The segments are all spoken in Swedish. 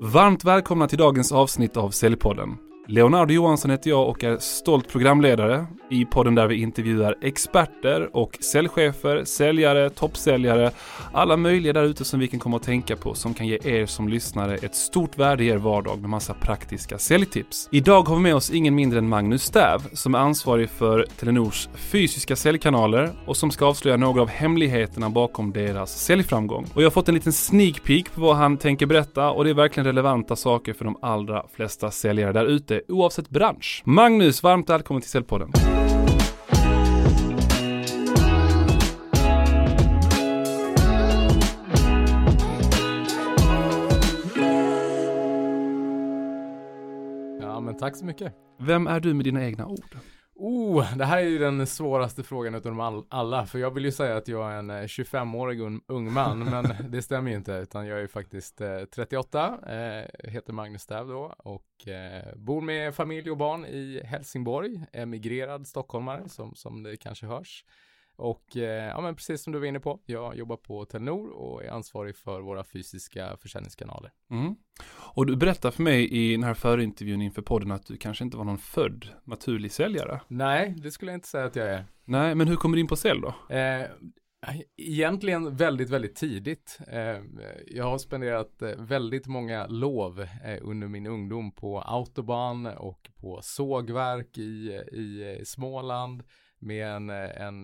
Varmt välkomna till dagens avsnitt av Säljpodden. Leonardo Johansson heter jag och är stolt programledare i podden där vi intervjuar experter och säljchefer, säljare, toppsäljare, alla möjliga där ute som vi kan komma att tänka på som kan ge er som lyssnare ett stort värde i er vardag med massa praktiska säljtips. Idag har vi med oss ingen mindre än Magnus Stäv som är ansvarig för Telenors fysiska säljkanaler och som ska avslöja några av hemligheterna bakom deras säljframgång. Och jag har fått en liten sneak peek på vad han tänker berätta och det är verkligen relevanta saker för de allra flesta säljare där ute oavsett bransch. Magnus, varmt välkommen till Säljpodden. Ja, men tack så mycket. Vem är du med dina egna ord? Oh, det här är ju den svåraste frågan utav dem all, alla, för jag vill ju säga att jag är en 25-årig un, ung man, men det stämmer ju inte, utan jag är faktiskt eh, 38, eh, heter Magnus Stäv då och eh, bor med familj och barn i Helsingborg, emigrerad stockholmare som, som det kanske hörs. Och eh, ja, men precis som du var inne på, jag jobbar på Telenor och är ansvarig för våra fysiska försäljningskanaler. Mm. Och du berättade för mig i den här förintervjun inför podden att du kanske inte var någon född naturlig säljare. Nej, det skulle jag inte säga att jag är. Nej, men hur kommer du in på sälj då? Eh, egentligen väldigt, väldigt tidigt. Eh, jag har spenderat eh, väldigt många lov under min ungdom på autobahn och på sågverk i, i Småland med en,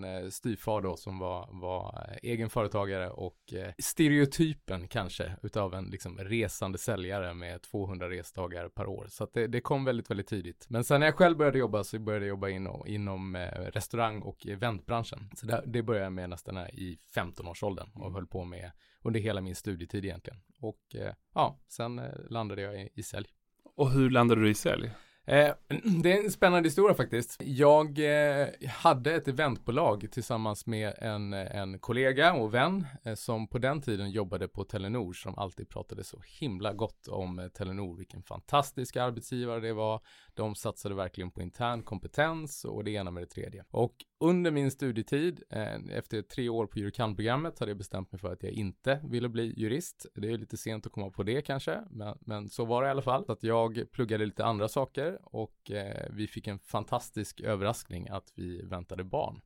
en styvfar då som var, var egen företagare och stereotypen kanske utav en liksom resande säljare med 200 resdagar per år. Så det, det kom väldigt, väldigt tidigt. Men sen när jag själv började jobba så började jag jobba inom, inom restaurang och eventbranschen. Så där, det började jag med nästan i 15-årsåldern och höll på med under hela min studietid egentligen. Och ja, sen landade jag i, i sälj. Och hur landade du i sälj? Eh, det är en spännande historia faktiskt. Jag eh, hade ett eventbolag tillsammans med en, en kollega och vän eh, som på den tiden jobbade på Telenor som alltid pratade så himla gott om eh, Telenor. Vilken fantastisk arbetsgivare det var. De satsade verkligen på intern kompetens och det ena med det tredje. Och under min studietid, eh, efter tre år på jurikandprogrammet, hade jag bestämt mig för att jag inte ville bli jurist. Det är lite sent att komma på det kanske, men, men så var det i alla fall. Så att jag pluggade lite andra saker och eh, vi fick en fantastisk överraskning att vi väntade barn.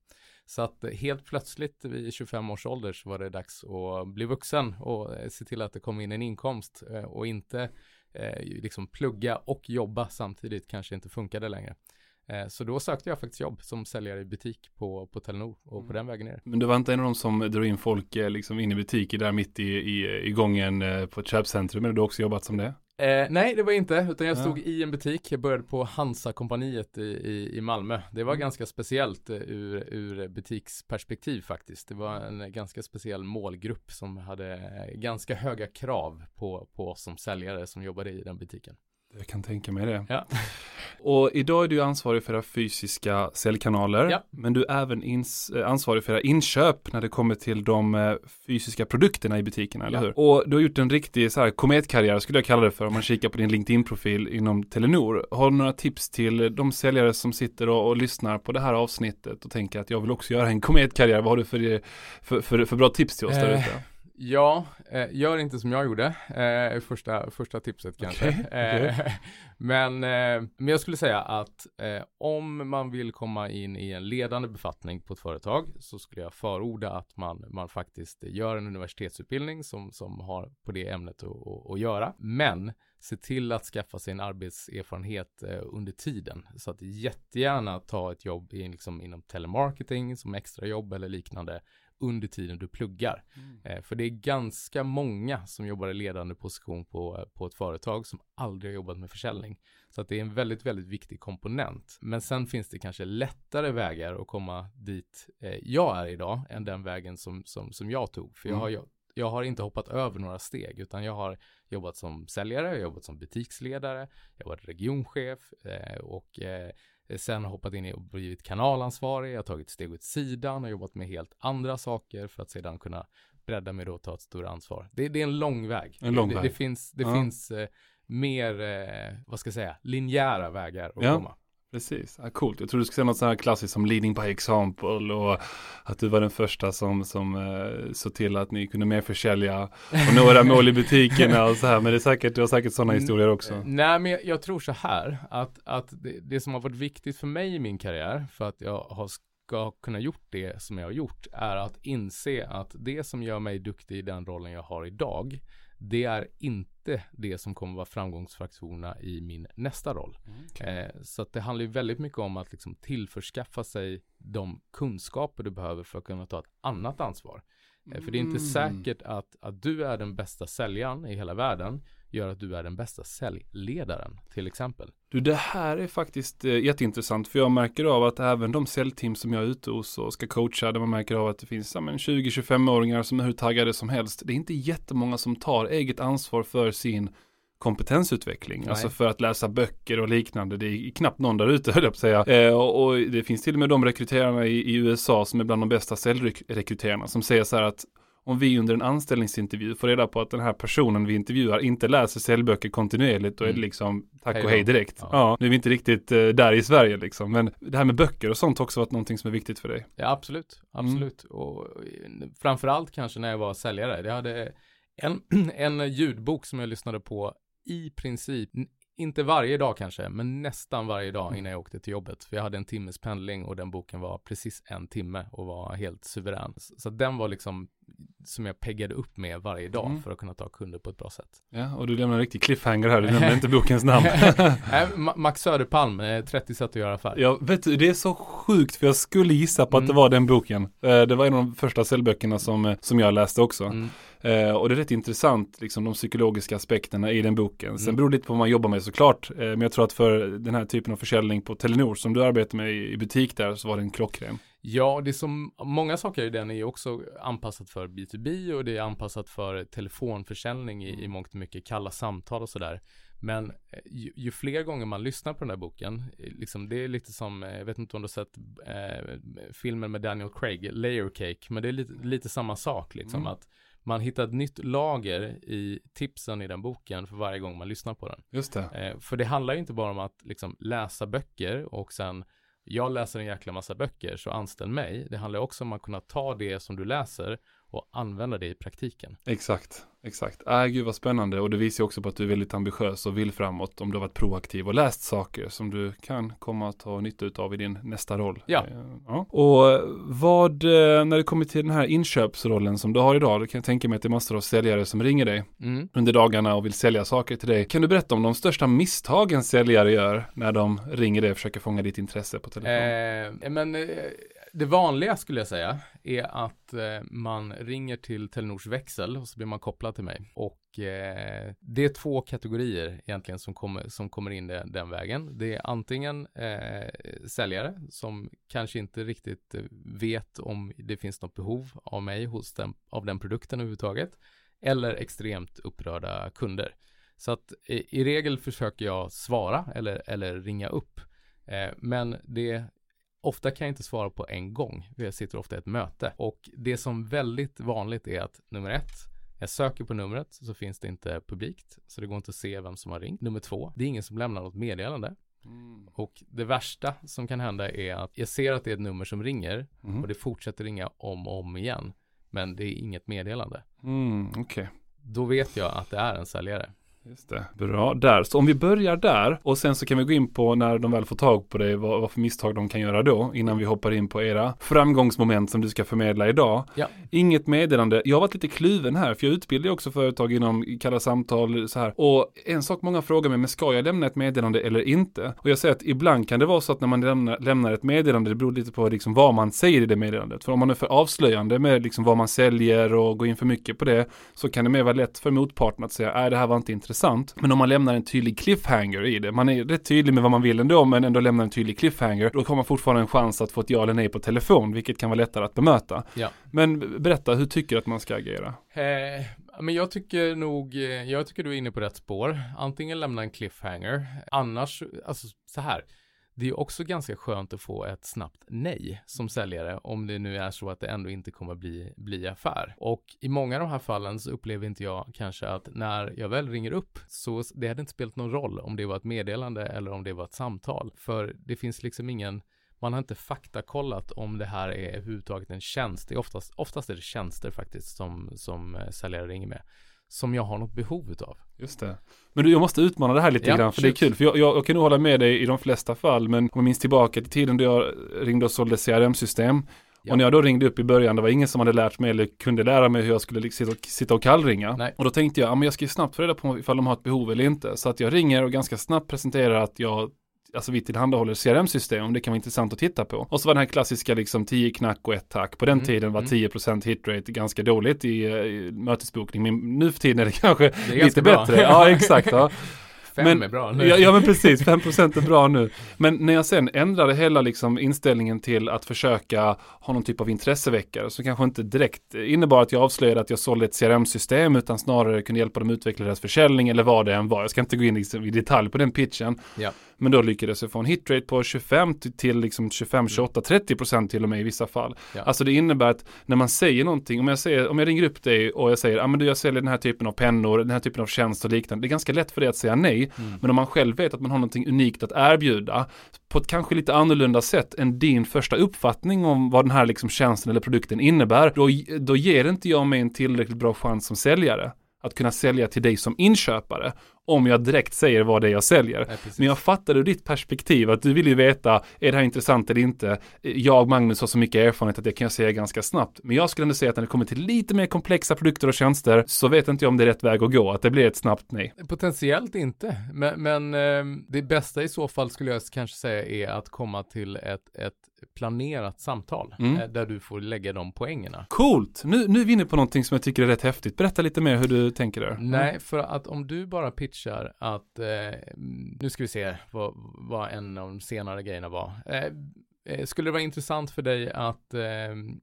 Så att helt plötsligt vid 25 års ålder så var det dags att bli vuxen och eh, se till att det kom in en inkomst eh, och inte eh, liksom plugga och jobba samtidigt kanske inte funkade längre. Eh, så då sökte jag faktiskt jobb som säljare i butik på, på Telenor och mm. på den vägen ner. Men du var inte en av de som drog in folk eh, liksom in i butiker där mitt i, i, i gången eh, på ett köpcentrum, men du har också jobbat som det? Eh, nej, det var inte, utan jag stod ja. i en butik. Jag började på Hansa-kompaniet i, i, i, Malmö. Det var mm. ganska speciellt ur, ur butiksperspektiv faktiskt. Det var en ganska speciell målgrupp som hade ganska höga krav på, på oss som säljare som jobbade i den butiken. Jag kan tänka mig det. Ja. Och idag är du ansvarig för era fysiska säljkanaler. Ja. Men du är även ins- eh, ansvarig för era inköp när det kommer till de eh, fysiska produkterna i butikerna, eller ja. hur? Och du har gjort en riktig så här, kometkarriär skulle jag kalla det för om man kikar på din LinkedIn-profil inom Telenor. Har du några tips till de säljare som sitter och, och, lyssnar på det här avsnittet och tänker att jag vill också göra en kometkarriär? Vad har du för, för, för, för bra tips till oss där ute? Ja, eh, gör inte som jag gjorde. Eh, första, första tipset kanske. Okay, okay. Eh, men, eh, men jag skulle säga att eh, om man vill komma in i en ledande befattning på ett företag så skulle jag förorda att man, man faktiskt gör en universitetsutbildning som, som har på det ämnet att, att, att göra. Men se till att skaffa sig en arbetserfarenhet eh, under tiden. Så att jättegärna ta ett jobb i, liksom, inom telemarketing som extrajobb eller liknande under tiden du pluggar. Mm. Eh, för det är ganska många som jobbar i ledande position på, på ett företag som aldrig har jobbat med försäljning. Så att det är en väldigt, väldigt viktig komponent. Men sen finns det kanske lättare vägar att komma dit eh, jag är idag än den vägen som, som, som jag tog. För jag har, jag, har inte hoppat över några steg utan jag har jobbat som säljare, jag har jobbat som butiksledare, jag har varit regionchef eh, och Sen har hoppat in och blivit kanalansvarig, jag har tagit steg åt sidan och jobbat med helt andra saker för att sedan kunna bredda mig då och ta ett större ansvar. Det, det är en lång väg. En lång det, väg. det finns, det ja. finns eh, mer, eh, vad ska jag säga, linjära vägar att ja. komma. Precis, ja, coolt. Jag tror du skulle säga något sånt här klassiskt som leading by example och att du var den första som, som uh, såg till att ni kunde mer försälja och nå era mål i butikerna och så här. Men det är säkert, du har säkert sådana mm. historier också. Nej, men jag, jag, tror så här att, att det, det, som har varit viktigt för mig i min karriär för att jag har ska kunna gjort det som jag har gjort är att inse att det som gör mig duktig i den rollen jag har idag det är inte det som kommer vara framgångsfaktorerna i min nästa roll. Okay. Eh, så det handlar ju väldigt mycket om att liksom tillförskaffa sig de kunskaper du behöver för att kunna ta ett annat ansvar. Eh, för det är inte mm. säkert att, att du är den bästa säljaren i hela världen gör att du är den bästa säljledaren till exempel. Du, det här är faktiskt eh, jätteintressant för jag märker av att även de säljteam som jag är ute hos och ska coacha, där man märker av att det finns ja, 20-25-åringar som är hur taggade som helst. Det är inte jättemånga som tar eget ansvar för sin kompetensutveckling. Nej. Alltså för att läsa böcker och liknande. Det är knappt någon där ute höll jag på att säga. Eh, och, och, det finns till och med de rekryterarna i, i, USA som är bland de bästa säljrekryterarna som säger så här att om vi under en anställningsintervju får reda på att den här personen vi intervjuar inte läser säljböcker kontinuerligt, då är det mm. liksom tack hej och hej direkt. Ja. ja. nu är vi inte riktigt uh, där i Sverige liksom, men det här med böcker och sånt har också varit någonting som är viktigt för dig. Ja, absolut, absolut. Mm. Och framförallt kanske när jag var säljare. Jag hade en, en ljudbok som jag lyssnade på i princip inte varje dag kanske, men nästan varje dag innan jag åkte till jobbet. För jag hade en timmes pendling och den boken var precis en timme och var helt suverän. Så den var liksom som jag peggade upp med varje dag mm. för att kunna ta kunder på ett bra sätt. Ja, och du lämnar en riktig cliffhanger här, du nämnde inte bokens namn. Max Söderpalm, 30 sätt att göra affär. Ja, vet du, det är så sjukt för jag skulle gissa på att mm. det var den boken. Eh, det var en av de första säljböckerna som, eh, som jag läste också. Mm. Eh, och det är rätt intressant, liksom de psykologiska aspekterna i den boken. Sen mm. beror det lite på vad man jobbar med såklart. Eh, men jag tror att för den här typen av försäljning på Telenor som du arbetar med i, i butik där så var den klockren. Ja, det är som många saker i den är också anpassat för B2B och det är anpassat för telefonförsäljning i, i mångt och mycket kalla samtal och sådär. Men eh, ju, ju, fler gånger man lyssnar på den här boken, eh, liksom, det är lite som, eh, jag vet inte om du har sett eh, filmen med Daniel Craig, Layer Cake, men det är lite, lite samma sak liksom mm. att man hittar ett nytt lager i tipsen i den boken för varje gång man lyssnar på den. Just det. Eh, för det handlar ju inte bara om att liksom läsa böcker och sen jag läser en jäkla massa böcker så anställ mig. Det handlar också om att kunna ta det som du läser och använda det i praktiken. Exakt. Exakt. Äh, gud vad spännande och det visar också på att du är väldigt ambitiös och vill framåt om du har varit proaktiv och läst saker som du kan komma att ha nytta av i din nästa roll. Ja. Eh, ja. Och vad, eh, när det kommer till den här inköpsrollen som du har idag, då kan jag tänka mig att det är massor av säljare som ringer dig mm. under dagarna och vill sälja saker till dig. Kan du berätta om de största misstagen säljare gör när de ringer dig och försöker fånga ditt intresse på telefon? Eh, men eh, det vanliga skulle jag säga är att eh, man ringer till Telenors växel och så blir man kopplad till mig. Och eh, det är två kategorier egentligen som kommer, som kommer in det, den vägen. Det är antingen eh, säljare som kanske inte riktigt vet om det finns något behov av mig hos den, av den produkten överhuvudtaget. Eller extremt upprörda kunder. Så att i, i regel försöker jag svara eller, eller ringa upp. Eh, men det Ofta kan jag inte svara på en gång. Jag sitter ofta i ett möte. Och det som väldigt vanligt är att nummer ett, jag söker på numret så finns det inte publikt. Så det går inte att se vem som har ringt. Nummer två, det är ingen som lämnar något meddelande. Mm. Och det värsta som kan hända är att jag ser att det är ett nummer som ringer mm. och det fortsätter ringa om och om igen. Men det är inget meddelande. Mm, okay. Då vet jag att det är en säljare. Just det. Bra där. Så om vi börjar där och sen så kan vi gå in på när de väl får tag på dig, vad, vad för misstag de kan göra då innan vi hoppar in på era framgångsmoment som du ska förmedla idag. Ja. Inget meddelande. Jag har varit lite kluven här för jag utbildar också företag inom kalla samtal så här. Och en sak många frågar mig, men ska jag lämna ett meddelande eller inte? Och jag säger att ibland kan det vara så att när man lämnar, lämnar ett meddelande, det beror lite på liksom vad man säger i det meddelandet. För om man är för avslöjande med liksom vad man säljer och går in för mycket på det så kan det mer vara lätt för motparten att säga, nej det här var inte intressant intressant. Men om man lämnar en tydlig cliffhanger i det, man är rätt tydlig med vad man vill ändå, men ändå lämnar en tydlig cliffhanger, då har man fortfarande en chans att få ett ja eller nej på telefon, vilket kan vara lättare att bemöta. Ja. Men berätta, hur tycker du att man ska agera? Eh, men jag tycker nog, eh, jag tycker du är inne på rätt spår. Antingen lämna en cliffhanger, annars, alltså så här, det är också ganska skönt att få ett snabbt nej som säljare om det nu är så att det ändå inte kommer bli, bli affär. Och i många av de här fallen så upplever inte jag kanske att när jag väl ringer upp så det hade inte spelat någon roll om det var ett meddelande eller om det var ett samtal. För det finns liksom ingen man har inte faktakollat om det här är överhuvudtaget en tjänst. Det är oftast, oftast är det tjänster faktiskt som, som eh, säljare ringer med som jag har något behov utav. Just det. Men du, jag måste utmana det här lite ja, grann, för shit. det är kul. För jag, jag, jag kan nog hålla med dig i de flesta fall, men om jag minns tillbaka till tiden då jag ringde och sålde CRM-system, Ja. Och när jag då ringde upp i början, det var ingen som hade lärt mig eller kunde lära mig hur jag skulle sitta och, sitta och kallringa. Nej. Och då tänkte jag, ja men jag ska ju snabbt få reda på ifall de har ett behov eller inte. Så att jag ringer och ganska snabbt presenterar att jag alltså vi tillhandahåller CRM-system, det kan vara intressant att titta på. Och så var den här klassiska liksom 10 knack och ett tack. På den mm. tiden var 10% mm. hitrate ganska dåligt i, i mötesbokning, men nu för tiden är det kanske det är lite bättre. Ja, exakt. Ja. Fem men, är bra nu. Ja, ja men precis, 5% är bra nu. Men när jag sen ändrade hela liksom inställningen till att försöka ha någon typ av intresseväckare som kanske inte direkt innebar att jag avslöjade att jag sålde ett CRM-system utan snarare kunde hjälpa dem utveckla deras försäljning eller vad det än var. Jag ska inte gå in liksom i detalj på den pitchen. Ja. Men då lyckades jag få en hitrate på 25 till liksom 25, 28, 30 procent till och med i vissa fall. Ja. Alltså det innebär att när man säger någonting, om jag, säger, om jag ringer upp dig och jag säger, ah, men du jag säljer den här typen av pennor, den här typen av tjänst och liknande. Det är ganska lätt för dig att säga nej. Mm. Men om man själv vet att man har någonting unikt att erbjuda på ett kanske lite annorlunda sätt än din första uppfattning om vad den här liksom tjänsten eller produkten innebär, då, då ger inte jag mig en tillräckligt bra chans som säljare att kunna sälja till dig som inköpare om jag direkt säger vad det är jag säljer. Nej, Men jag fattade ur ditt perspektiv att du vill ju veta, är det här intressant eller inte? Jag, Magnus, har så mycket erfarenhet att det kan jag säga ganska snabbt. Men jag skulle ändå säga att när det kommer till lite mer komplexa produkter och tjänster så vet inte jag om det är rätt väg att gå, att det blir ett snabbt nej. Potentiellt inte, men, men eh, det bästa i så fall skulle jag kanske säga är att komma till ett, ett planerat samtal mm. Eh, där du får lägga de poängerna. Coolt! Nu, nu är vi inne på någonting som jag tycker är rätt häftigt. Berätta lite mer hur du tänker där. Nej, för att om du bara pitchar att, eh, nu ska vi se vad, vad en av de senare grejerna var. Eh, eh skulle det vara intressant för dig att eh,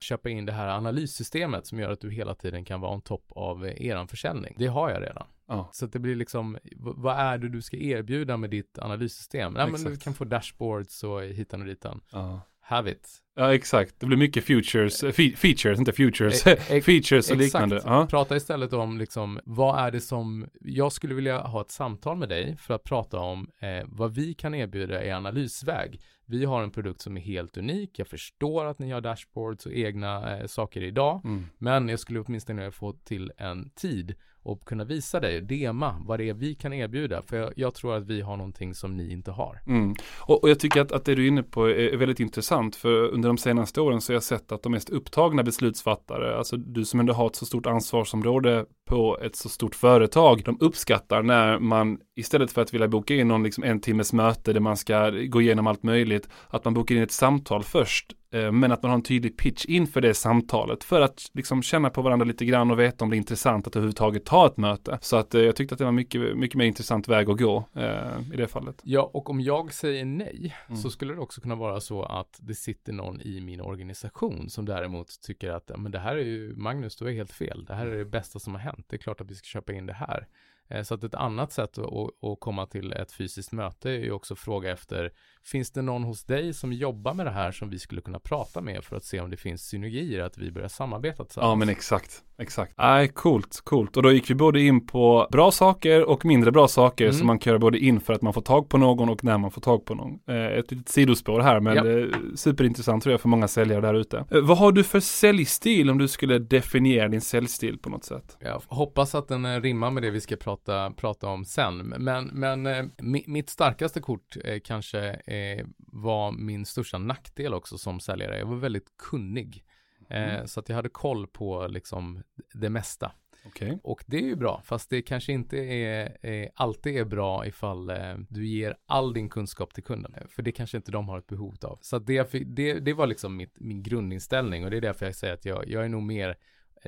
köpa in det här analyssystemet som gör att du hela tiden kan vara on topp av eh, eran försäljning? Det har jag redan. Ja. Så att det blir liksom, vad är det du ska erbjuda med ditt analyssystem? Nej, men du kan få dashboards och hitan och ditan. Ja have it. Ja exakt, det blir mycket futures, eh, fe features, inte futures, e features och liknande. Ja. Prata istället om liksom, vad är det som, jag skulle vilja ha ett samtal med dig för att prata om eh, vad vi kan erbjuda i analysväg. Vi har en produkt som är helt unik, jag förstår att ni har dashboards och egna eh, saker idag, mm. men jag skulle åtminstone få till en tid och kunna visa dig, dema vad det är vi kan erbjuda. För jag, jag tror att vi har någonting som ni inte har. Mm. Och, och, jag tycker att, att det du är inne på är, är, väldigt intressant. För under de senaste åren så har jag sett att de mest upptagna beslutsfattare, alltså du som ändå har ett så stort ansvarsområde på ett så stort företag, de uppskattar när man istället för att vilja boka in någon liksom en timmes möte där man ska gå igenom allt möjligt, att man bokar in ett samtal först Eh, men att man har en tydlig pitch inför det samtalet för att liksom känna på varandra lite grann och veta om det är intressant att överhuvudtaget ta ett möte. Så att eh, jag tyckte att det var mycket, mycket mer intressant väg att gå eh, i det fallet. Ja, och om jag säger nej mm. så skulle det också kunna vara så att det sitter någon i min organisation som däremot tycker att men det här är ju Magnus, du är helt fel. Det här är det bästa som har hänt. Det är klart att vi ska köpa in det här. Eh, så att ett annat sätt att, komma till ett fysiskt möte är ju också fråga efter Finns det någon hos dig som jobbar med det här som vi skulle kunna prata med för att se om det finns synergier att vi börjar samarbeta tillsammans? Ja men exakt, exakt. Nej, coolt, coolt. Och då gick vi både in på bra saker och mindre bra saker mm. som man kan göra både in för att man får tag på någon och när man får tag på någon. Eh, ett litet sidospår här men ja. superintressant tror jag för många säljare där ute. Eh, vad har du för säljstil om du skulle definiera din säljstil på något sätt? Jag hoppas att den rimmar med det vi ska prata, prata om sen. Men, men mitt starkaste kort kanske eh, var min största nackdel också som säljare. Jag var väldigt kunnig. Eh, mm. Så att jag hade koll på liksom det mesta. Okay. Och det är ju bra, fast det kanske inte är, är alltid är bra ifall eh, du ger all din kunskap till kunden. För det kanske inte de har ett behov av. Så det, det, det var liksom mitt, min grundinställning och det är därför jag säger att jag, jag är nog mer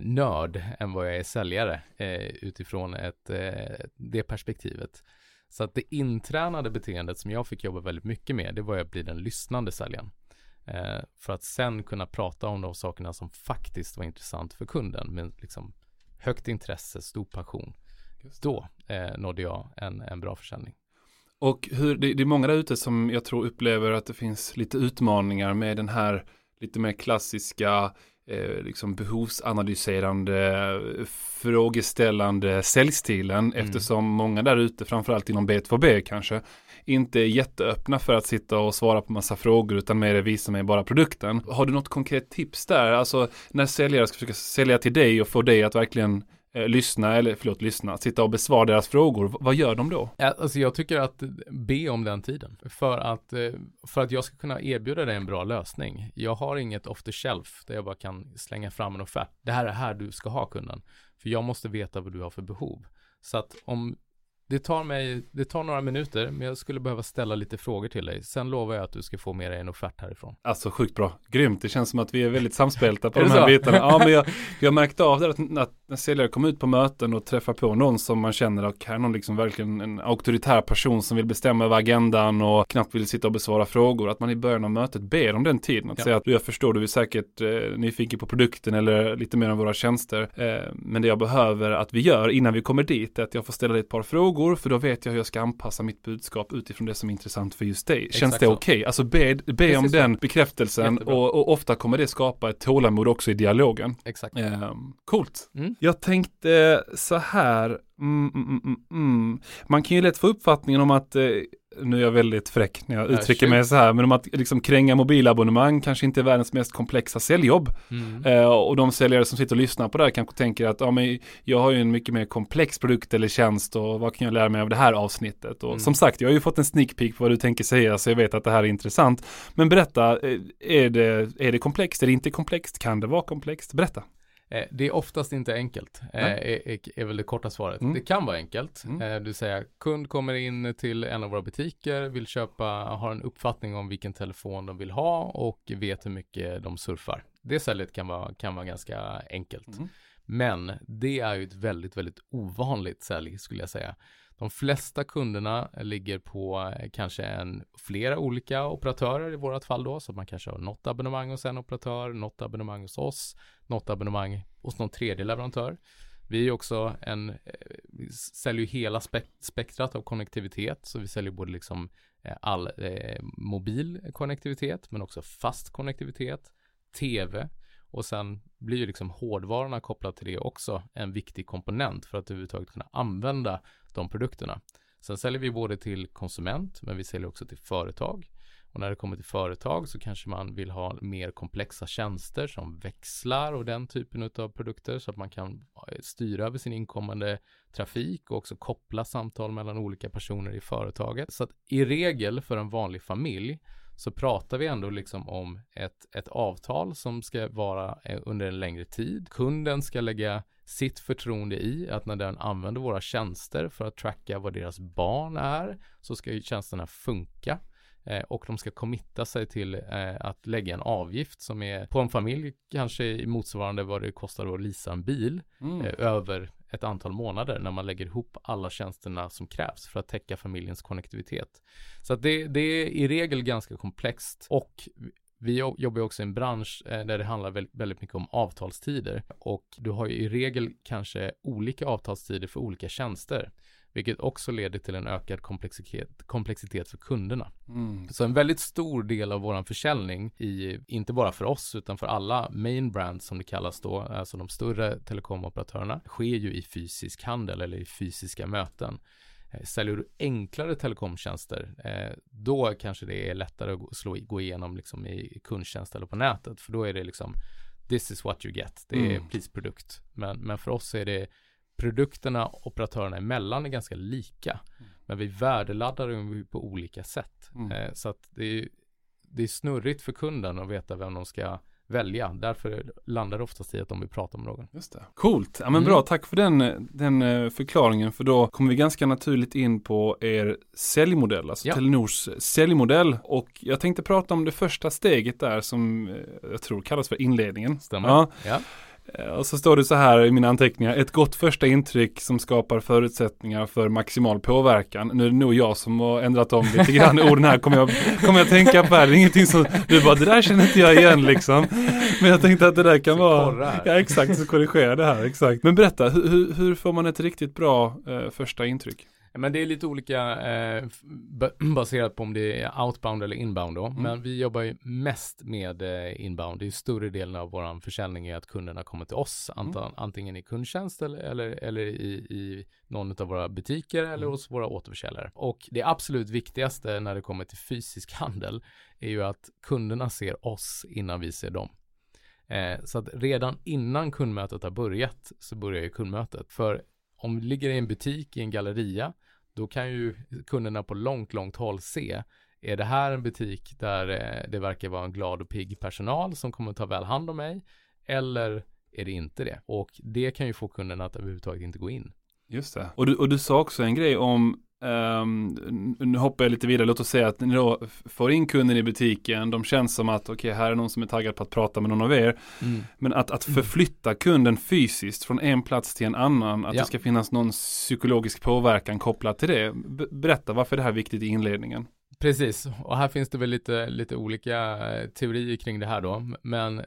nörd än vad jag är säljare eh, utifrån ett, eh, det perspektivet. Så att det intränade beteendet som jag fick jobba väldigt mycket med, det var att bli den lyssnande säljaren. Eh, för att sen kunna prata om de sakerna som faktiskt var intressant för kunden med liksom högt intresse, stor passion. Då eh, nådde jag en, en bra försäljning. Och hur, det, det är många där ute som jag tror upplever att det finns lite utmaningar med den här lite mer klassiska eh, liksom behovsanalyserande, frågeställande säljstilen mm. eftersom många där ute, framförallt inom B2B kanske, inte är jätteöppna för att sitta och svara på massa frågor utan mer visa mig bara produkten. Har du något konkret tips där? Alltså när säljare ska försöka sälja till dig och få dig att verkligen eh, lyssna, eller förlåt lyssna, sitta och besvara deras frågor, vad gör de då? Alltså jag tycker att be om den tiden för att, eh, för att jag ska kunna erbjuda dig en bra lösning. Jag har inget off the shelf där jag bara kan slänga fram en offert. Det här är här du ska ha kunden. För jag måste veta vad du har för behov. Så att om det tar mig, det tar några minuter, men jag skulle behöva ställa lite frågor till dig. Sen lovar jag att du ska få med dig en offert härifrån. Alltså sjukt bra, grymt. Det känns som att vi är väldigt samspelta på de här så? bitarna. Ja, men jag, jag märkte av det att, att när säljare kommer ut på möten och träffar på någon som man känner att här är någon liksom verkligen en auktoritär person som vill bestämma över agendan och knappt vill sitta och besvara frågor. Att man i början av mötet ber om den tiden. Att ja. säga att jag förstår, du är säkert eh, nyfiken på produkten eller lite mer om våra tjänster. Eh, men det jag behöver att vi gör innan vi kommer dit är att jag får ställa dig ett par frågor för då vet jag hur jag ska anpassa mitt budskap utifrån det som är intressant för just dig. Känns Exakt det okej? Okay? Alltså be, be om den bekräftelsen och, och, ofta kommer det skapa ett tålamod också i dialogen. Exakt. Eh, coolt. Mm. Jag tänkte så här, mm, mm, mm, mm, man kan ju lätt få uppfattningen om att eh, nu är jag väldigt fräck när jag uttrycker mig så här, men om att liksom kränga mobilabonnemang kanske inte är världens mest komplexa säljjobb. Mm. Eh, och de säljare som sitter och lyssnar på det här kanske tänker att ja, men jag har ju en mycket mer komplex produkt eller tjänst och vad kan jag lära mig av det här avsnittet? Och mm. som sagt, jag har ju fått en sneak peek på vad du tänker säga så jag vet att det här är intressant. Men berätta, eh, är det, är det komplext? Är det inte komplext? Kan det vara komplext? Berätta. Eh, det är oftast inte enkelt, eh, är, är, väl det korta svaret. Mm. Det kan vara enkelt, mm. eh, det vill säga kund kommer in till en av våra butiker, vill köpa, har en uppfattning om vilken telefon de vill ha och vet hur mycket de surfar. Det säljet kan vara, kan vara ganska enkelt. Mm. Men det är ju ett väldigt, väldigt ovanligt sälj skulle jag säga. De flesta kunderna ligger på eh, kanske en, flera olika operatörer i vårat fall då, så man kanske har något abonnemang hos en operatör, något abonnemang hos oss, något abonnemang hos någon tredje leverantör. Vi är också en, eh, vi säljer ju hela spektrat av konnektivitet, så vi säljer både liksom eh, all eh, mobil konnektivitet, men också fast konnektivitet, tv, och sen blir ju liksom hårdvarorna kopplat till det också en viktig komponent för att överhuvudtaget kunna använda de produkterna. Sen säljer vi både till konsument, men vi säljer också till företag. Och när det kommer till företag så kanske man vill ha mer komplexa tjänster som växlar och den typen av produkter så att man kan eh, styra över sin inkommande trafik och också koppla samtal mellan olika personer i företaget. Så att i regel för en vanlig familj så pratar vi ändå liksom om ett, ett avtal som ska vara eh, under en längre tid. Kunden ska lägga sitt förtroende i att när den använder våra tjänster för att tracka vad deras barn är så ska ju tjänsterna funka eh, och de ska committa sig till eh, att lägga en avgift som är på en familj kanske motsvarande vad det kostar att leasa en bil mm. över ett antal månader när man lägger ihop alla tjänsterna som krävs för att täcka familjens konnektivitet. Så att det, det är i regel ganska komplext och vi jobbar också i en bransch eh, där det handlar väldigt mycket om avtalstider och du har ju i regel kanske olika avtalstider för olika tjänster vilket också leder till en ökad komplexitet, komplexitet för kunderna. Mm. Så en väldigt stor del av våran försäljning, i, inte bara för oss utan för alla main brands som det kallas då, alltså de större telekomoperatörerna, sker ju i fysisk handel eller i fysiska möten. Eh, säljer du enklare telekomtjänster, eh, då kanske det är lättare att slå, gå igenom liksom i kundtjänst eller på nätet, för då är det liksom this is what you get, det är mm. prisprodukt. Men, men för oss är det produkterna operatörerna emellan är ganska lika. Mm. Men vi värdeladdar dem på olika sätt. Mm. Eh, så att det är, det är snurrigt för kunden att veta vem de ska välja. Därför landar det oftast i att de vill prata med någon. Just det. Coolt. Ja men mm. bra, tack för den, den eh, förklaringen. För då kommer vi ganska naturligt in på er säljmodell, alltså ja. Telenors säljmodell. Och jag tänkte prata om det första steget där som eh, jag tror kallas för inledningen. Stämmer. Ja. ja. Eh, och så står det så här i mina anteckningar. Ett gott första intryck som skapar förutsättningar för maximal påverkan. Nu är det nog jag som har ändrat om lite grann orden här. Kommer jag, kommer jag tänka på här. Det är ingenting som, du bara det där känner inte jag igen liksom. Men jag tänkte att det där kan vara. Ja exakt, så korrigera det här. Exakt. Men berätta, hur, hur får man ett riktigt bra eh, första intryck? Men det är lite olika eh, baserat på om det är outbound eller inbound då. Mm. Men vi jobbar ju mest med eh, inbound. Det är större delen av vår försäljning är att kunderna kommer till oss. Mm. Antingen i kundtjänst eller, eller, eller i, i någon av våra butiker eller mm. hos våra återförsäljare. Och det absolut viktigaste när det kommer till fysisk handel är ju att kunderna ser oss innan vi ser dem. Eh, så att redan innan kundmötet har börjat så börjar ju kundmötet. För om vi ligger i en butik i en galleria då kan ju kunderna på långt, långt håll se är det här en butik där eh, det verkar vara en glad och pigg personal som kommer att ta väl hand om mig eller är det inte det? Och det kan ju få kunderna att överhuvudtaget inte gå in. Just det. Och du, och du sa också en grej om Um, nu hoppar jag lite vidare, låt oss säga att ni då får in kunden i butiken, de känns som att okej, okay, här är någon som är taggad på att prata med någon av er. Mm. Men att, att förflytta kunden fysiskt från en plats till en annan, att ja. det ska finnas någon psykologisk påverkan kopplat till det. Berätta, varför är det här viktigt i inledningen? Precis, och här finns det väl lite, lite olika eh, teorier kring det här då. Men eh,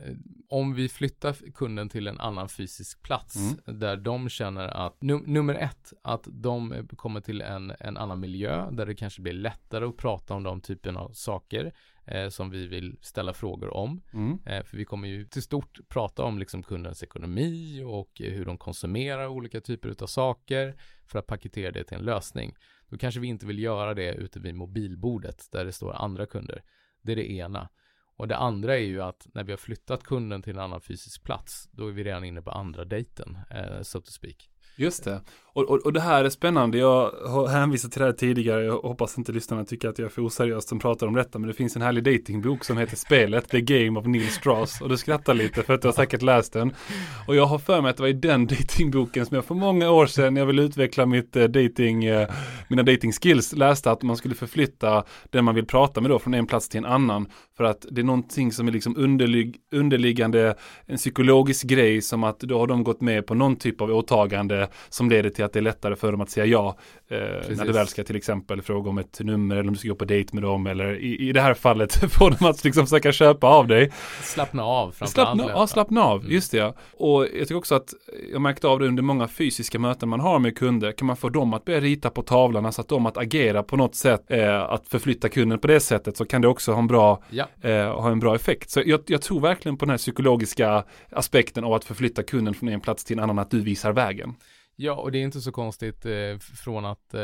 om vi flyttar kunden till en annan fysisk plats mm. där de känner att, num nummer ett, att de kommer till en, en annan miljö där det kanske blir lättare att prata om de typen av saker eh, som vi vill ställa frågor om. Mm. Eh, för vi kommer ju till stort prata om liksom kundens ekonomi och hur de konsumerar olika typer av saker för att paketera det till en lösning. Då kanske vi inte vill göra det ute vid mobilbordet där det står andra kunder. Det är det ena. Och det andra är ju att när vi har flyttat kunden till en annan fysisk plats, då är vi redan inne på andra dejten, eh, so to speak. Just det. Och, och, och, det här är spännande. Jag har hänvisat till det här tidigare. Jag hoppas inte lyssnarna tycker att jag är för oseriös som pratar om detta. Men det finns en härlig datingbok som heter Spelet, The Game of Neil Strauss. Och du skrattar lite för att du har säkert läst den. Och jag har för mig att det var i den datingboken som jag för många år sedan, när jag ville utveckla mitt eh, dating, eh, mina dating skills, läste att man skulle förflytta den man vill prata med då från en plats till en annan. För att det är någonting som är liksom underlig, underliggande, en psykologisk grej som att då har de gått med på någon typ av åtagande som leder till att det är lättare för dem att säga ja. Eh, när du väl ska till exempel fråga om ett nummer eller om du ska gå på dejt med dem eller i, i det här fallet få dem att liksom försöka köpa av dig. Slappna av slappna, Ja, slappna av, mm. just det. Ja. Och jag tycker också att jag märkte av det under många fysiska möten man har med kunder. Kan man få dem att börja rita på tavlan, alltså att de att agera på något sätt, eh, att förflytta kunden på det sättet så kan det också ha en bra, ja. eh, ha en bra effekt. Så jag, jag tror verkligen på den här psykologiska aspekten av att förflytta kunden från en plats till en annan, att du visar vägen. Ja, och det är inte så konstigt eh, från att eh,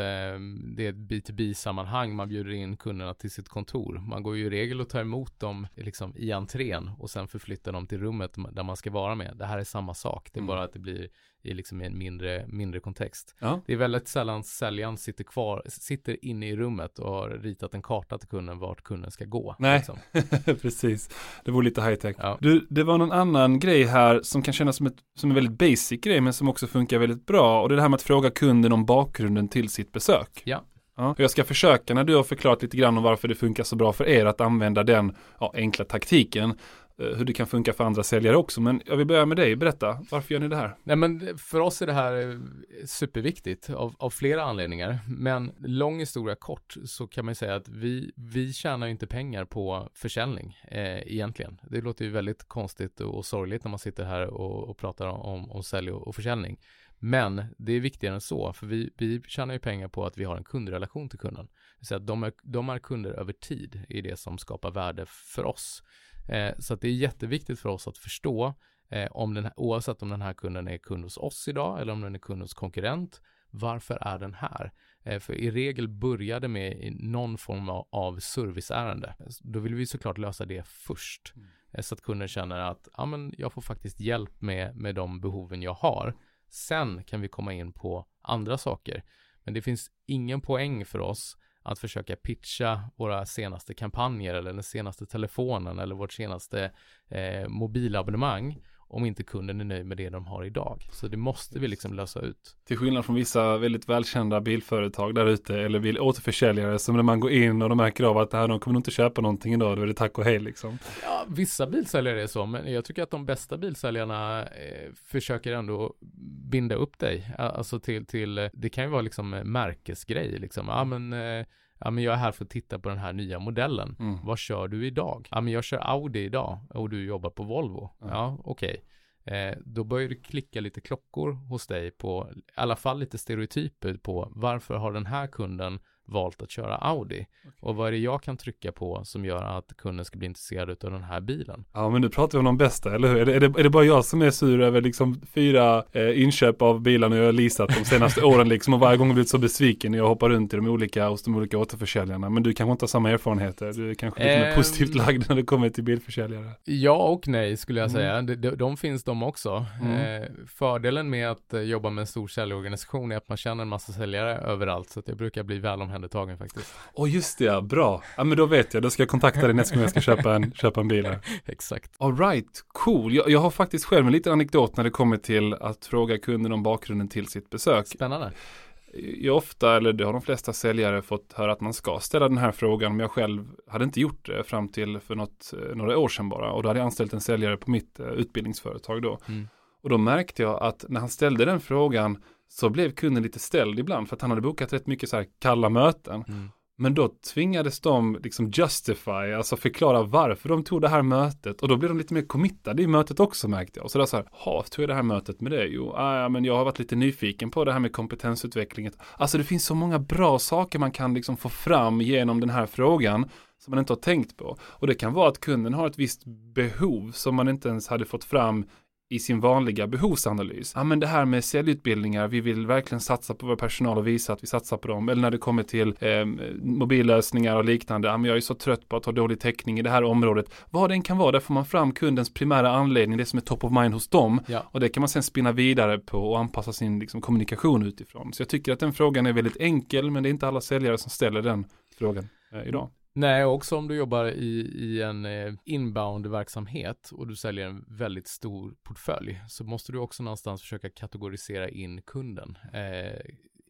det är ett B2B-sammanhang. Man bjuder in kunderna till sitt kontor. Man går ju i regel och tar emot dem liksom, i entrén och sen förflyttar dem till rummet där man ska vara med. Det här är samma sak. Det är mm. bara att det blir i liksom en mindre, mindre kontext. Ja. Det är väldigt sällan säljaren sitter kvar, sitter inne i rummet och har ritat en karta till kunden vart kunden ska gå. Nej, liksom. precis. Det vore lite high tech. Ja. Du, det var någon annan grej här som kan kännas som, ett, som en väldigt basic grej men som också funkar väldigt bra och det är det här med att fråga kunden om bakgrunden till sitt besök. Ja. Ja. Jag ska försöka när du har förklarat lite grann om varför det funkar så bra för er att använda den ja, enkla taktiken Eh, hur det kan funka för andra säljare också. Men jag vill börja med dig, berätta, varför gör ni det här? Nej men för oss är det här eh, superviktigt av, av flera anledningar. Men lång historia kort så kan man säga att vi, vi tjänar inte pengar på försäljning eh, egentligen. Det låter ju väldigt konstigt och sorgligt när man sitter här och, och pratar om, om sälj och, och försäljning. Men det är viktigare än så, för vi, vi tjänar ju pengar på att vi har en kundrelation till kunden. Så att de är, de är kunder över tid i det som skapar värde för oss. Eh, så att det är jätteviktigt för oss att förstå eh, om den här, oavsett om den här kunden är kund hos oss idag eller om den är kund hos konkurrent. Varför är den här? Eh, för i regel börjar det med någon form av, av serviceärende. Då vill vi såklart lösa det först. Mm. Eh, så att kunden känner att ja, men jag får faktiskt hjälp med, med de behoven jag har. Sen kan vi komma in på andra saker. Men det finns ingen poäng för oss att försöka pitcha våra senaste kampanjer eller den senaste telefonen eller vårt senaste eh, mobilabonnemang om inte kunden är nöjd med det de har idag. Så det måste vi liksom lösa ut. Till skillnad från vissa väldigt välkända bilföretag där ute eller bil återförsäljare som när man går in och de märker av att det här, de kommer nog inte köpa någonting idag, då är det tack och hej liksom. Ja, vissa bilsäljare är så, men jag tycker att de bästa bilsäljarna eh, försöker ändå binda upp dig, alltså till, till, det kan ju vara liksom märkesgrej liksom, ja men eh, Ja men jag är här för att titta på den här nya modellen. Mm. Vad kör du idag? Ja men jag kör Audi idag och du jobbar på Volvo. Mm. Ja okej. Okay. eh, då börjar det klicka lite klockor hos dig på, i alla fall lite stereotyper på varför har den här kunden valt att köra Audi. Okay. Och vad är det jag kan trycka på som gör att kunden ska bli intresserad av den här bilen? Ja, men nu pratar vi om de bästa, eller hur? Är det, är det, är det bara jag som är sur över liksom fyra eh, inköp av bilarna jag har leasat de senaste åren liksom och varje gång blivit så besviken när jag hoppar runt i de olika, hos de olika återförsäljarna. Men du kanske inte har samma erfarenheter? Du är kanske lite mer ehm. positivt lagd när det kommer till bilförsäljare? Ja och nej skulle jag säga. Mm. De, de, finns de också. Mm. Eh, fördelen med att eh, jobba med en stor säljorganisation är att man känner en massa säljare överallt så att jag brukar bli väl omhändertagen faktiskt. Åh oh, just det, ja, bra. Ja men då vet jag, då ska jag kontakta dig nästa gång jag ska köpa en, köpa en bil här. Exakt. Alright, cool. Jag, jag, har faktiskt själv en liten anekdot när det kommer till att fråga kunden om bakgrunden till sitt besök. Spännande. Jag ofta, eller det har de flesta säljare fått höra att man ska ställa den här frågan, men jag själv hade inte gjort det fram till för något, några år sedan bara. Och då hade jag anställt en säljare på mitt uh, utbildningsföretag då. Mm. Och då märkte jag att när han ställde den frågan så blev kunden lite ställd ibland för att han hade bokat rätt mycket så här kalla möten. Mm. Men då tvingades de liksom justify, alltså förklara varför de tog det här mötet. Och då blev de lite mer committade i mötet också märkte jag. Och så där så här, ha, tog jag det här mötet med det? Jo, ah, men jag har varit lite nyfiken på det här med kompetensutveckling. Alltså det finns så många bra saker man kan liksom få fram genom den här frågan som man inte har tänkt på. Och det kan vara att kunden har ett visst behov som man inte ens hade fått fram i sin vanliga behovsanalys. Ja, men det här med säljutbildningar, vi vill verkligen satsa på vår personal och visa att vi satsar på dem. Eller när det kommer till eh, mobillösningar och liknande. Ja, men jag är så trött på att ha dålig täckning i det här området. Vad den kan vara, där får man fram kundens primära anledning, det som är top of mind hos dem. Ja. Och det kan man sen spinna vidare på och anpassa sin liksom, kommunikation utifrån. Så jag tycker att den frågan är väldigt enkel, men det är inte alla säljare som ställer den frågan eh, idag. Nej, också om du jobbar i, i en eh, inbound-verksamhet och du säljer en väldigt stor portfölj så måste du också någonstans försöka kategorisera in kunden eh,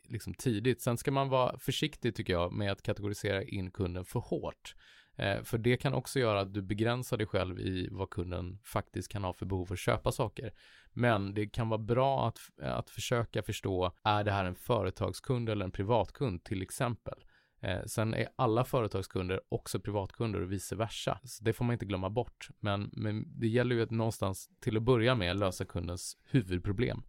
liksom tidigt. Sen ska man vara försiktig tycker jag med att kategorisera in kunden för hårt. Eh, för det kan också göra att du begränsar dig själv i vad kunden faktiskt kan ha för behov att köpa saker. Men det kan vara bra att, att försöka förstå, är det här en företagskund eller en privatkund till exempel? Eh, sen är alla företagskunder också privatkunder och vice versa. Så det får man inte glömma bort. Men, men det gäller ju att någonstans till att börja med lösa kundens huvudproblem.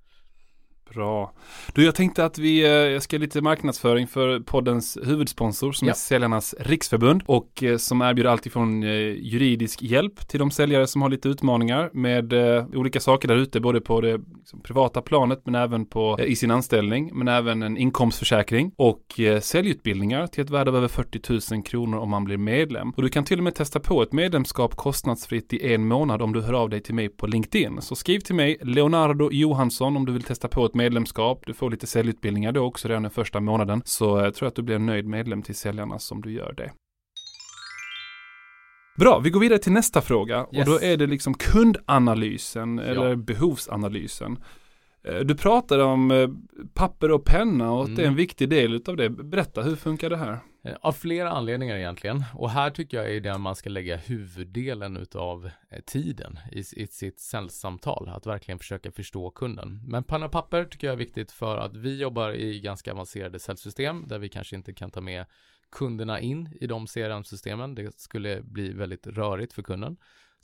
Bra. Du, jag tänkte att vi eh, ska lite marknadsföring för poddens huvudsponsor som ja. är Säljarnas Riksförbund och eh, som erbjuder alltifrån eh, juridisk hjälp till de säljare som har lite utmaningar med olika saker där ute, både på det liksom, privata planet men även på, i sin anställning, men även en inkomstförsäkring och säljutbildningar till ett värde av över 40 000 kronor om man blir medlem. Och du kan till och med testa på ett medlemskap kostnadsfritt i en månad om du hör av dig till mig på LinkedIn. Så skriv till mig, Leonardo Johansson, om du vill testa på ett medlemskap. Du får lite säljutbildningar då också redan den första månaden. Så jag tror att du blir en nöjd medlem till säljarna som du gör det. Bra, vi går vidare till nästa fråga yes. och då är det liksom kundanalysen eller behovsanalysen. Eh, du pratade om eh, papper och penna och att mm. det är en mm. viktig del av det. Berätta, hur funkar det här? Eh, av flera anledningar egentligen. Och här tycker jag är det man ska lägga huvuddelen av eh, tiden i, i sitt säljsamtal. Att verkligen försöka förstå kunden. Men panna och papper tycker jag är viktigt för att vi jobbar i ganska avancerade säljsystem där vi kanske inte kan ta med kunderna in i de CRM-systemen. Det skulle bli väldigt rörigt för kunden.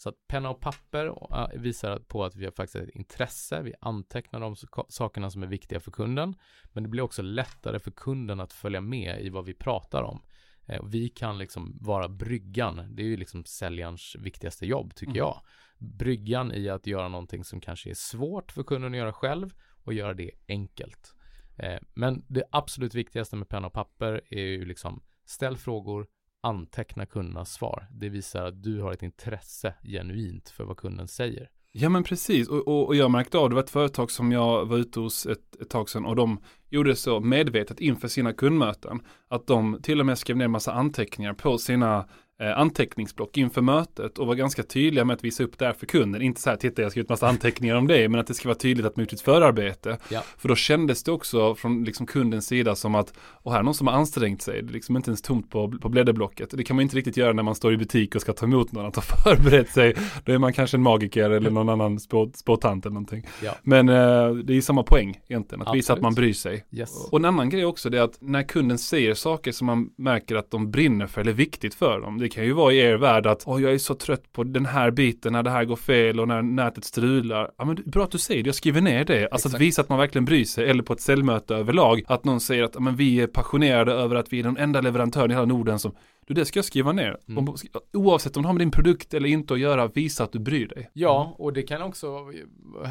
Så att penna och papper visar på att vi har faktiskt ett intresse. Vi antecknar de sakerna som är viktiga för kunden. Men det blir också lättare för kunden att följa med i vad vi pratar om. Eh, vi kan liksom vara bryggan. Det är ju liksom säljarens viktigaste jobb tycker mm. jag. Bryggan i att göra någonting som kanske är svårt för kunden att göra själv och göra det enkelt. Eh, men det absolut viktigaste med penna och papper är ju liksom ställ frågor, anteckna kundernas svar. Det visar att du har ett intresse genuint för vad kunden säger. Ja men precis och, och, och jag märkte av, det var ett företag som jag var ute hos ett, ett tag sedan och de gjorde så medvetet inför sina kundmöten att de till och med skrev ner massa anteckningar på sina anteckningsblock inför mötet och var ganska tydliga med att visa upp det här för kunden. Inte så här, titta jag ska ut massa anteckningar om det, men att det ska vara tydligt att man gjort ett förarbete. Ja. För då kändes det också från liksom kundens sida som att, och här är någon som har ansträngt sig, det är liksom inte ens tomt på, på blädderblocket. Det kan man inte riktigt göra när man står i butik och ska ta emot någon, att ha förberett sig. Då är man kanske en magiker eller någon annan spå, spåtant eller någonting. Ja. Men eh, det är samma poäng egentligen, att Absolut. visa att man bryr sig. Yes. Och en annan grej också, det är att när kunden säger saker som man märker att de brinner för eller är viktigt för dem, kan ju vara i er värld att oh, jag är så trött på den här biten när det här går fel och när nätet strular. Ja, men bra att du säger det, jag skriver ner det. Alltså Exakt. att visa att man verkligen bryr sig. Eller på ett säljmöte överlag, att någon säger att men vi är passionerade över att vi är den enda leverantören i hela Norden som du, det ska jag skriva ner. Mm. Oavsett om du har med din produkt eller inte att göra, visa att du bryr dig. Ja, och det kan också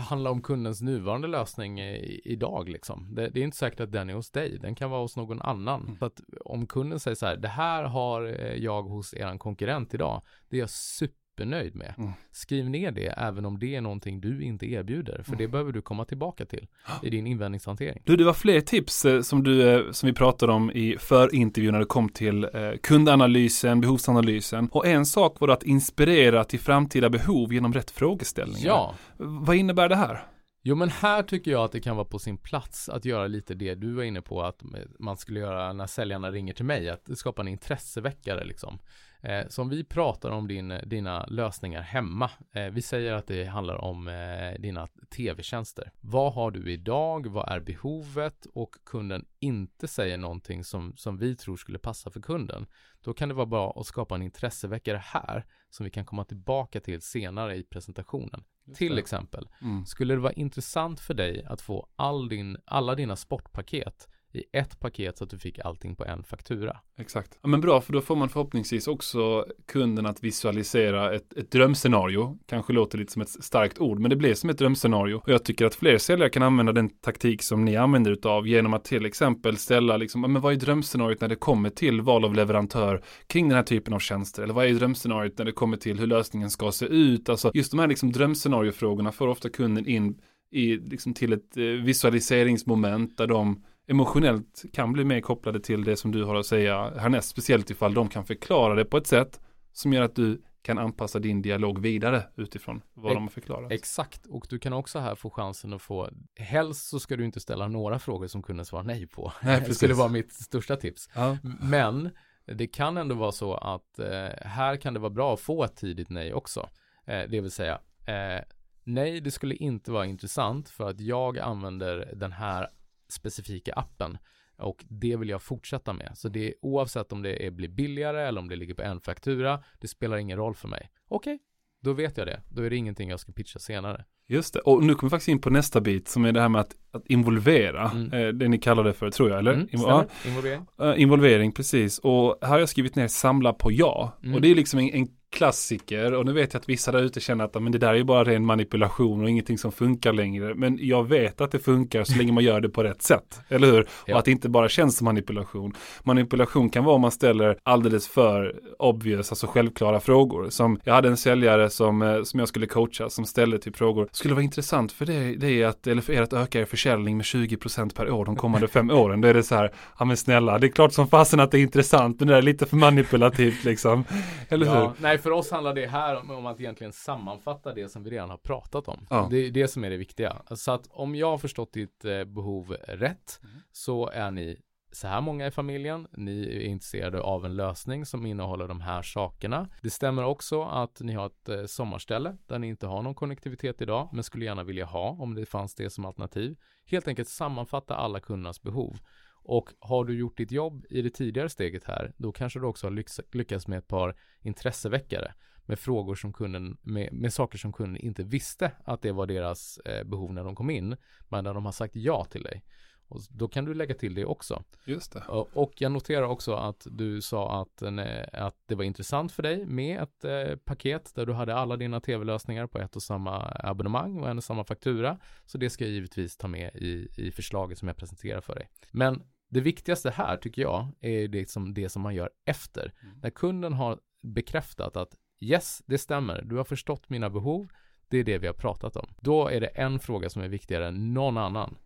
handla om kundens nuvarande lösning idag liksom. Det, det, är inte säkert att den är hos dig, den kan vara hos någon annan. Mm. Så att om kunden säger så här, det här har eh, jag hos eran konkurrent idag, det är jag super supernöjd med. Mm. Skriv ner det även om det är någonting du inte erbjuder. För mm. det behöver du komma tillbaka till i din invändningshantering. Du, det var fler tips eh, som, du, eh, som vi pratade om i förintervjun när det kom till eh, kundanalysen, behovsanalysen. Och en sak var att inspirera till framtida behov genom rätt frågeställningar. Ja. Vad innebär det här? Jo men här tycker jag att det kan vara på sin plats att göra lite det du var inne på att man skulle göra när säljarna ringer till mig, att skapa en intresseväckare liksom. Eh, så om vi pratar om din, dina lösningar hemma, eh, vi säger att det handlar om eh, dina tv-tjänster. Vad har du idag? Vad är behovet? Och kunden inte säger någonting som, som vi tror skulle passa för kunden. Då kan det vara bra att skapa en intresseväckare här som vi kan komma tillbaka till senare i presentationen. Till exempel, mm. skulle det vara intressant för dig att få all din, alla dina sportpaket i ett paket så att du fick allting på en faktura. Exakt. Ja, men bra, för då får man förhoppningsvis också kunden att visualisera ett, ett drömscenario. Kanske låter lite som ett starkt ord, men det blir som ett drömscenario. Och jag tycker att fler säljare kan använda den taktik som ni använder utav genom att till exempel ställa liksom, men vad är drömscenariot när det kommer till val av leverantör kring den här typen av tjänster? Eller vad är drömscenariot när det kommer till hur lösningen ska se ut? Alltså just de här liksom drömscenariofrågorna får ofta kunden in i, liksom till ett eh, visualiseringsmoment där de emotionellt kan bli mer kopplade till det som du har att säga härnäst. Speciellt ifall de kan förklara det på ett sätt som gör att du kan anpassa din dialog vidare utifrån vad e de har förklarat. Exakt, och du kan också här få chansen att få, helst så ska du inte ställa några frågor som kunden svarar nej på. Nej, det skulle vara mitt största tips. Ja. Men det kan ändå vara så att eh, här kan det vara bra att få ett tidigt nej också. Eh, det vill säga, eh, nej, det skulle inte vara intressant för att jag använder den här specifika appen. Och det vill jag fortsätta med. Så det är oavsett om det är, blir billigare eller om det ligger på en faktura. Det spelar ingen roll för mig. Okej, okay, då vet jag det. Då är det ingenting jag ska pitcha senare. Just det, och nu kommer vi faktiskt in på nästa bit som är det här med att, att involvera, mm. eh, det ni kallar det för tror jag, eller? Mm, ja. Involvering. Uh, involvering, precis. Och här har jag skrivit ner samla på ja. Mm. Och det är liksom en, en klassiker och nu vet jag att vissa där ute känner att men det där är ju bara ren manipulation och ingenting som funkar längre. Men jag vet att det funkar så länge man gör det på rätt sätt. Eller hur? Ja. Och att det inte bara känns som manipulation. Manipulation kan vara om man ställer alldeles för obvious, alltså självklara frågor. Som jag hade en säljare som, eh, som jag skulle coacha som ställde typ frågor. Skulle vara intressant för det, det är att, eller för er att öka er försäljning med 20% per år de kommande fem åren. Då är det så här, ja men snälla, det är klart som fasen att det är intressant, men det är lite för manipulativt liksom. Eller hur? Ja, nej, för oss handlar det här om, om, att egentligen sammanfatta det som vi redan har pratat om. Ja. Det är det som är det viktiga. Så att om jag har förstått ditt eh, behov rätt mm. så är ni så här många i familjen. Ni är intresserade av en lösning som innehåller de här sakerna. Det stämmer också att ni har ett eh, sommarställe där ni inte har någon konnektivitet idag, men skulle gärna vilja ha om det fanns det som alternativ. Helt enkelt sammanfatta alla kundernas behov. Och har du gjort ditt jobb i det tidigare steget här, då kanske du också har lyckats med ett par intresseväckare med frågor som kunden, med, med saker som kunden inte visste att det var deras eh, behov när de kom in, men när de har sagt ja till dig. Och då kan du lägga till det också. Just det. Och, jag noterar också att du sa att, eh, att det var intressant för dig med ett eh, paket där du hade alla dina tv-lösningar på ett och samma abonnemang och en och samma faktura. Så det ska jag givetvis ta med i, i förslaget som jag presenterar för dig. Men det viktigaste här tycker jag är det som, det som man gör efter. Mm. När kunden har bekräftat att yes, det stämmer, du har förstått mina behov, det är det vi har pratat om. Då är det en fråga som är viktigare än någon annan.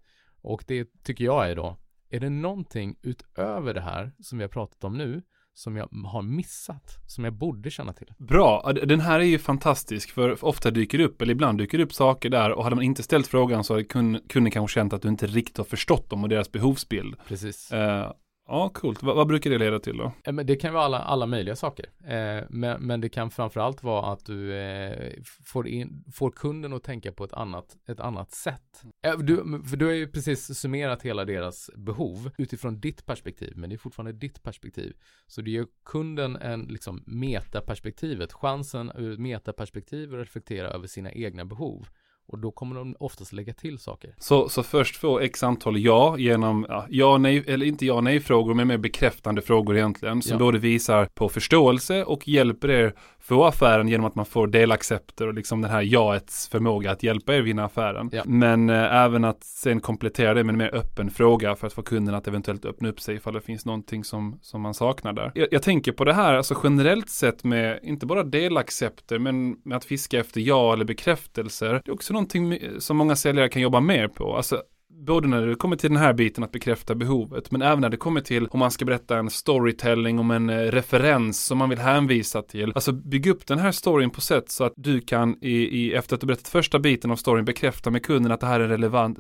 Och det tycker jag är då, är det någonting utöver det här som vi har pratat om nu som jag har missat, som jag borde känna till. Bra, den här är ju fantastisk för ofta dyker det upp, eller ibland dyker det upp saker där och hade man inte ställt frågan så hade kunden kanske känt att du inte riktigt har förstått dem och deras behovsbild. Precis. Uh, Ja, coolt. V vad brukar det leda till då? Eh, men det kan vara alla, alla möjliga saker. Eh, men, men det kan framförallt vara att du eh, får, in, får kunden att tänka på ett annat, ett annat sätt. Eh, du, för du har ju precis summerat hela deras behov utifrån ditt perspektiv, men det är fortfarande ditt perspektiv. Så du ger kunden en liksom metaperspektivet, chansen ur ett metaperspektiv att reflektera över sina egna behov. Och då kommer de oftast lägga till saker. Så, så först få x antal ja genom ja, ja nej, eller inte ja nej frågor men mer bekräftande frågor egentligen. Som ja. både visar på förståelse och hjälper er få affären genom att man får delaccepter och liksom den här jaets förmåga att hjälpa er vinna affären. Ja. Men eh, även att sen komplettera det med en mer öppen fråga för att få kunden att eventuellt öppna upp sig ifall det finns någonting som, som man saknar där. Jag, jag tänker på det här, alltså generellt sett med inte bara delaccepter men med att fiska efter ja eller bekräftelser. Det är också någonting som många säljare kan jobba mer på. Alltså både när det kommer till den här biten att bekräfta behovet, men även när det kommer till om man ska berätta en storytelling om en eh, referens som man vill hänvisa till. Alltså bygg upp den här storyn på sätt så att du kan i, i efter att du berättat första biten av storyn bekräfta med kunden att det här är relevant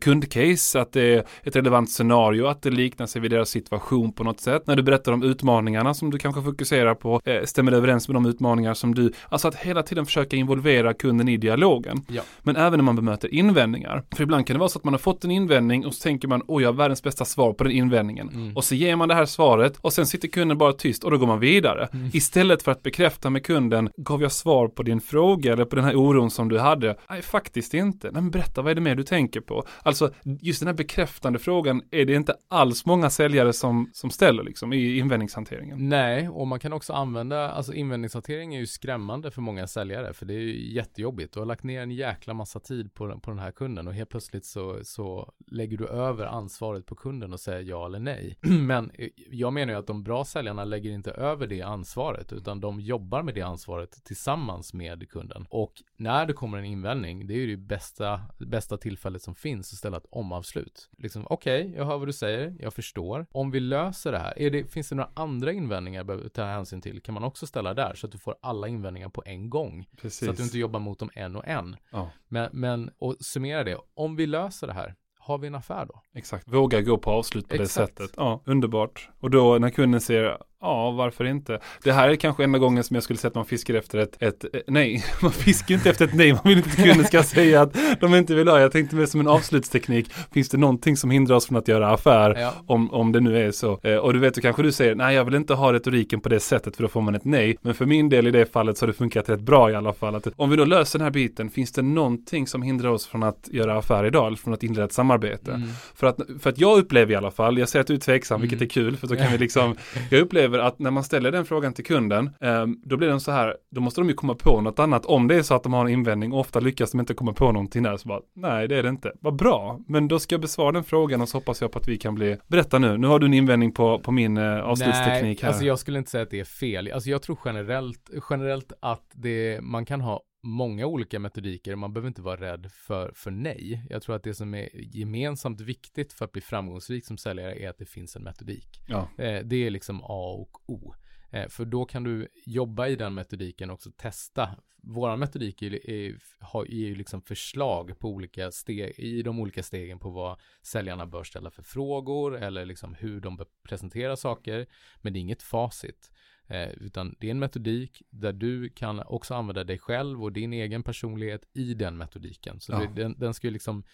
kundcase, att det är ett relevant scenario, att det liknar sig vid deras situation på något sätt. När du berättar om utmaningarna som du kanske fokuserar på, eh, stämmer det överens med de utmaningar som du, alltså att hela tiden försöka involvera kunden i dialogen. Ja. Men även när man bemöter invändningar. För ibland kan det vara så att man har fått en invändning och så tänker man, oj, jag har världens bästa svar på den invändningen. Mm. Och så ger man det här svaret och sen sitter kunden bara tyst och då går man vidare. Mm. Istället för att bekräfta med kunden, gav jag svar på din fråga eller på den här oron som du hade? Nej, faktiskt inte. Nej, men berätta, vad är det mer du tänker på? Alltså just den här bekräftande frågan är det inte alls många säljare som, som ställer liksom i invändningshanteringen. Nej, och man kan också använda, alltså invändningshantering är ju skrämmande för många säljare för det är ju jättejobbigt. Du har lagt ner en jäkla massa tid på, på den här kunden och helt plötsligt så, så lägger du över ansvaret på kunden och säger ja eller nej. Men eh, jag menar ju att de bra säljarna lägger inte över det ansvaret utan de jobbar med det ansvaret tillsammans med kunden. Och när det kommer en invändning, det är ju det bästa, bästa tillfället som finns att ställa ett omavslut. Liksom, okej, okay, jag hör vad du säger, jag förstår. Om vi löser det här, är det, finns det några andra invändningar behöver ta hänsyn till? Kan man också ställa där så att du får alla invändningar på en gång? Precis. Så att du inte jobbar mot dem en och en. Ja. Men, men, och summera det, om vi löser det här, har vi en affär då? Exakt, våga gå på avslut på Exakt. det sättet. Ja, underbart. Och då när kunden säger Ja, varför inte? Det här är kanske enda gången som jag skulle säga att man fiskar efter ett, ett, ett nej, man fiskar inte efter ett nej, man vill inte att kunden ska säga att de inte vill ha. Jag tänkte mer som en avslutsteknik, finns det någonting som hindrar oss från att göra affär ja. om, om det nu är så? Eh, och du vet, då kanske du säger, nej jag vill inte ha retoriken på det sättet för då får man ett nej. Men för min del i det fallet så har det funkat rätt bra i alla fall. Att om vi då löser den här biten, finns det någonting som hindrar oss från att göra affär idag, eller från att inleda ett samarbete? Mm. För, att, för att jag upplever i alla fall, jag säger att du är tveksam, mm. vilket är kul, för då kan vi liksom, jag upplever upplever att när man ställer den frågan till kunden, eh, då blir den så här, då måste de ju komma på något annat. Om det är så att de har en invändning, ofta lyckas de inte komma på någonting där, så bara, nej det är det inte. Vad bra, men då ska jag besvara den frågan och så hoppas jag på att vi kan bli, berätta nu, nu har du en invändning på, på min eh, avslutsteknik här. Nej, alltså jag skulle inte säga att det är fel. Alltså jag tror generellt, generellt att det, man kan ha många olika metodiker. Man behöver inte vara rädd för, för nej. Jag tror att det som är gemensamt viktigt för att bli framgångsrik som säljare är att det finns en metodik. Ja. Eh, det är liksom A och O. Eh, för då kan du jobba i den metodiken och också testa. Våra metodik är, är, är ju liksom förslag på olika steg, i de olika stegen på vad säljarna bör ställa för frågor eller liksom hur de bör presentera saker. Men det är inget facit. Eh, utan det är en metodik där du kan också använda dig själv och din egen personlighet i den metodiken. Så ja. det, den, den ska ju liksom,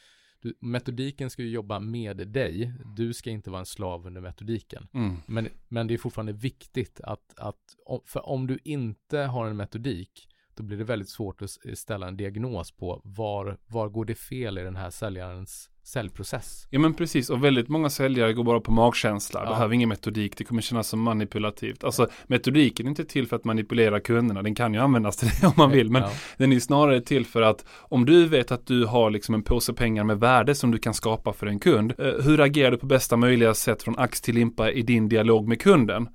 du, metodiken ska ju jobba med dig. Du ska inte vara en slav under metodiken. Mm. Men, men det är fortfarande viktigt att, att, för om du inte har en metodik, då blir det väldigt svårt att ställa en diagnos på var, var går det fel i den här säljarens säljprocess. Ja men precis och väldigt många säljare går bara på magkänsla. Ja. Behöver ingen metodik. Det kommer kännas som manipulativt. Alltså metodiken är inte till för att manipulera kunderna. Den kan ju användas till det om man vill. Men ja. den är snarare till för att om du vet att du har liksom en påse pengar med värde som du kan skapa för en kund. Eh, hur agerar du på bästa möjliga sätt från ax till limpa i din dialog med kunden?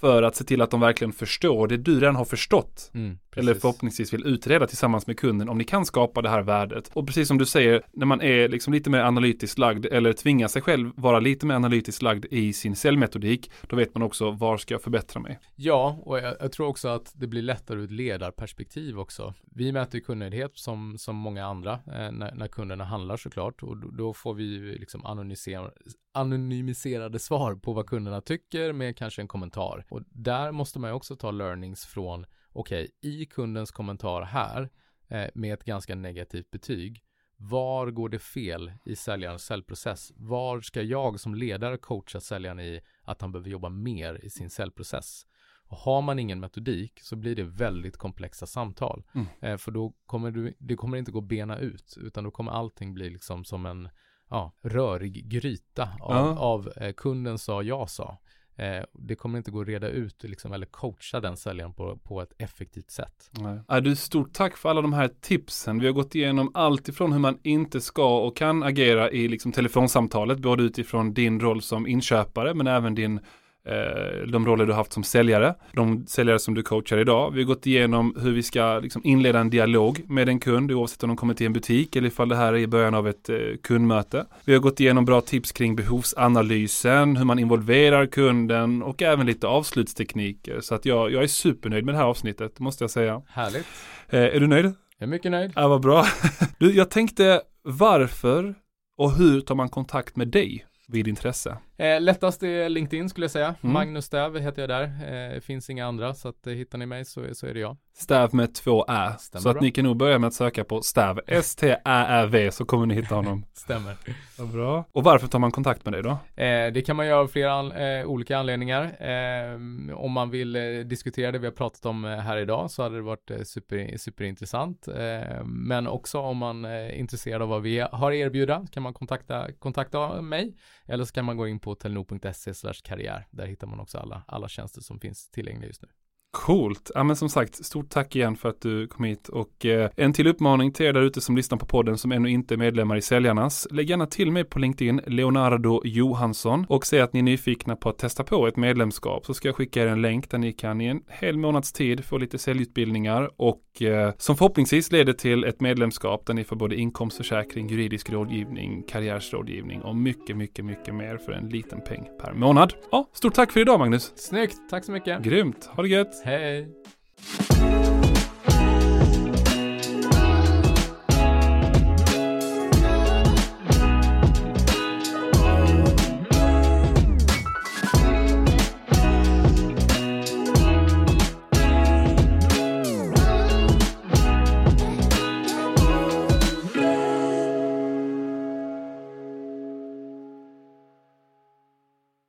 För att se till att de verkligen förstår det du redan har förstått. Mm Precis. Eller förhoppningsvis vill utreda tillsammans med kunden om ni kan skapa det här värdet. Och precis som du säger, när man är liksom lite mer analytiskt lagd eller tvingar sig själv vara lite mer analytiskt lagd i sin säljmetodik, då vet man också var ska jag förbättra mig. Ja, och jag, jag tror också att det blir lättare ur ett ledarperspektiv också. Vi mäter kundnöjdhet som, som många andra eh, när, när kunderna handlar såklart och då, då får vi liksom anonymisera, anonymiserade svar på vad kunderna tycker med kanske en kommentar. Och där måste man ju också ta learnings från, okej, okay, i kundens kommentar här eh, med ett ganska negativt betyg, var går det fel i säljarens säljprocess? Var ska jag som ledare coacha säljaren i att han behöver jobba mer i sin säljprocess? Och har man ingen metodik så blir det väldigt komplexa samtal. Mm. Eh, för då kommer du, det kommer inte gå bena ut, utan då kommer allting bli liksom som en ja, rörig gryta av, ja. av eh, kunden sa, jag sa. Eh, det kommer inte gå att reda ut liksom, eller coacha den säljaren på, på ett effektivt sätt. Nej. Äh, du, stort tack för alla de här tipsen. Vi har gått igenom allt ifrån hur man inte ska och kan agera i liksom, telefonsamtalet, både utifrån din roll som inköpare men även din de roller du haft som säljare, de säljare som du coachar idag. Vi har gått igenom hur vi ska liksom inleda en dialog med en kund oavsett om de kommer till en butik eller ifall det här är i början av ett eh, kundmöte. Vi har gått igenom bra tips kring behovsanalysen, hur man involverar kunden och även lite avslutstekniker. Så att jag, jag är supernöjd med det här avsnittet, måste jag säga. Härligt. Eh, är du nöjd? Jag är mycket nöjd. Ja, vad bra. Du, jag tänkte varför och hur tar man kontakt med dig vid intresse? Eh, lättast är LinkedIn skulle jag säga. Mm. Magnus Stäv heter jag där. Eh, finns inga andra så att eh, hittar ni mig så, så är det jag. Stäv med två ä. Stämmer så att bra. ni kan nog börja med att söka på Stäv. S-T-Ä-Ä-V så kommer ni hitta honom. Stämmer. Vad bra. Och varför tar man kontakt med dig då? Eh, det kan man göra av flera an eh, olika anledningar. Eh, om man vill diskutera det vi har pratat om här idag så hade det varit super, superintressant. men också om man är intresserad av vad vi har att erbjuda kan man kontakta, kontakta mig. Eller så kan man gå in på telenor.se karriär. Där hittar man också alla, alla tjänster som finns tillgängliga just nu. Coolt. Ja, men som sagt, stort tack igen för att du kom hit och eh, en till uppmaning till er där ute som lyssnar på podden som ännu inte är medlemmar i Säljarnas. Lägg gärna till mig på LinkedIn, Leonardo Johansson och säg att ni är nyfikna på att testa på ett medlemskap så ska jag skicka er en länk där ni kan i en hel månads tid få lite säljutbildningar och eh, som förhoppningsvis leder till ett medlemskap där ni får både inkomstförsäkring, juridisk rådgivning, karriärsrådgivning och mycket, mycket, mycket mer för en liten peng per månad. Ja, stort tack för idag Magnus. Snyggt, tack så mycket. Grymt, ha det gött. Hej!